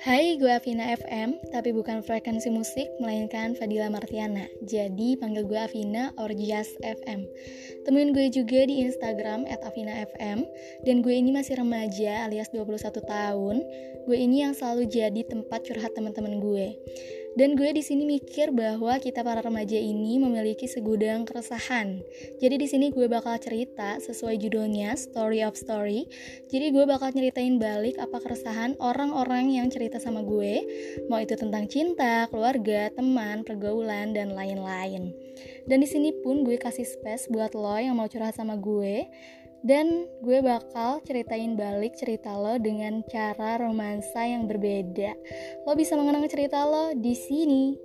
Hai, gue Avina FM, tapi bukan frekuensi musik, melainkan Fadila Martiana. Jadi panggil gue Avina or Just FM. Temuin gue juga di Instagram at Avina FM. Dan gue ini masih remaja alias 21 tahun. Gue ini yang selalu jadi tempat curhat teman-teman gue. Dan gue di sini mikir bahwa kita para remaja ini memiliki segudang keresahan. Jadi di sini gue bakal cerita sesuai judulnya Story of Story. Jadi gue bakal nyeritain balik apa keresahan orang-orang yang cerita sama gue, mau itu tentang cinta, keluarga, teman, pergaulan dan lain-lain. Dan di sini pun gue kasih space buat lo yang mau curhat sama gue dan gue bakal ceritain balik cerita lo dengan cara romansa yang berbeda. Lo bisa mengenang cerita lo di sini.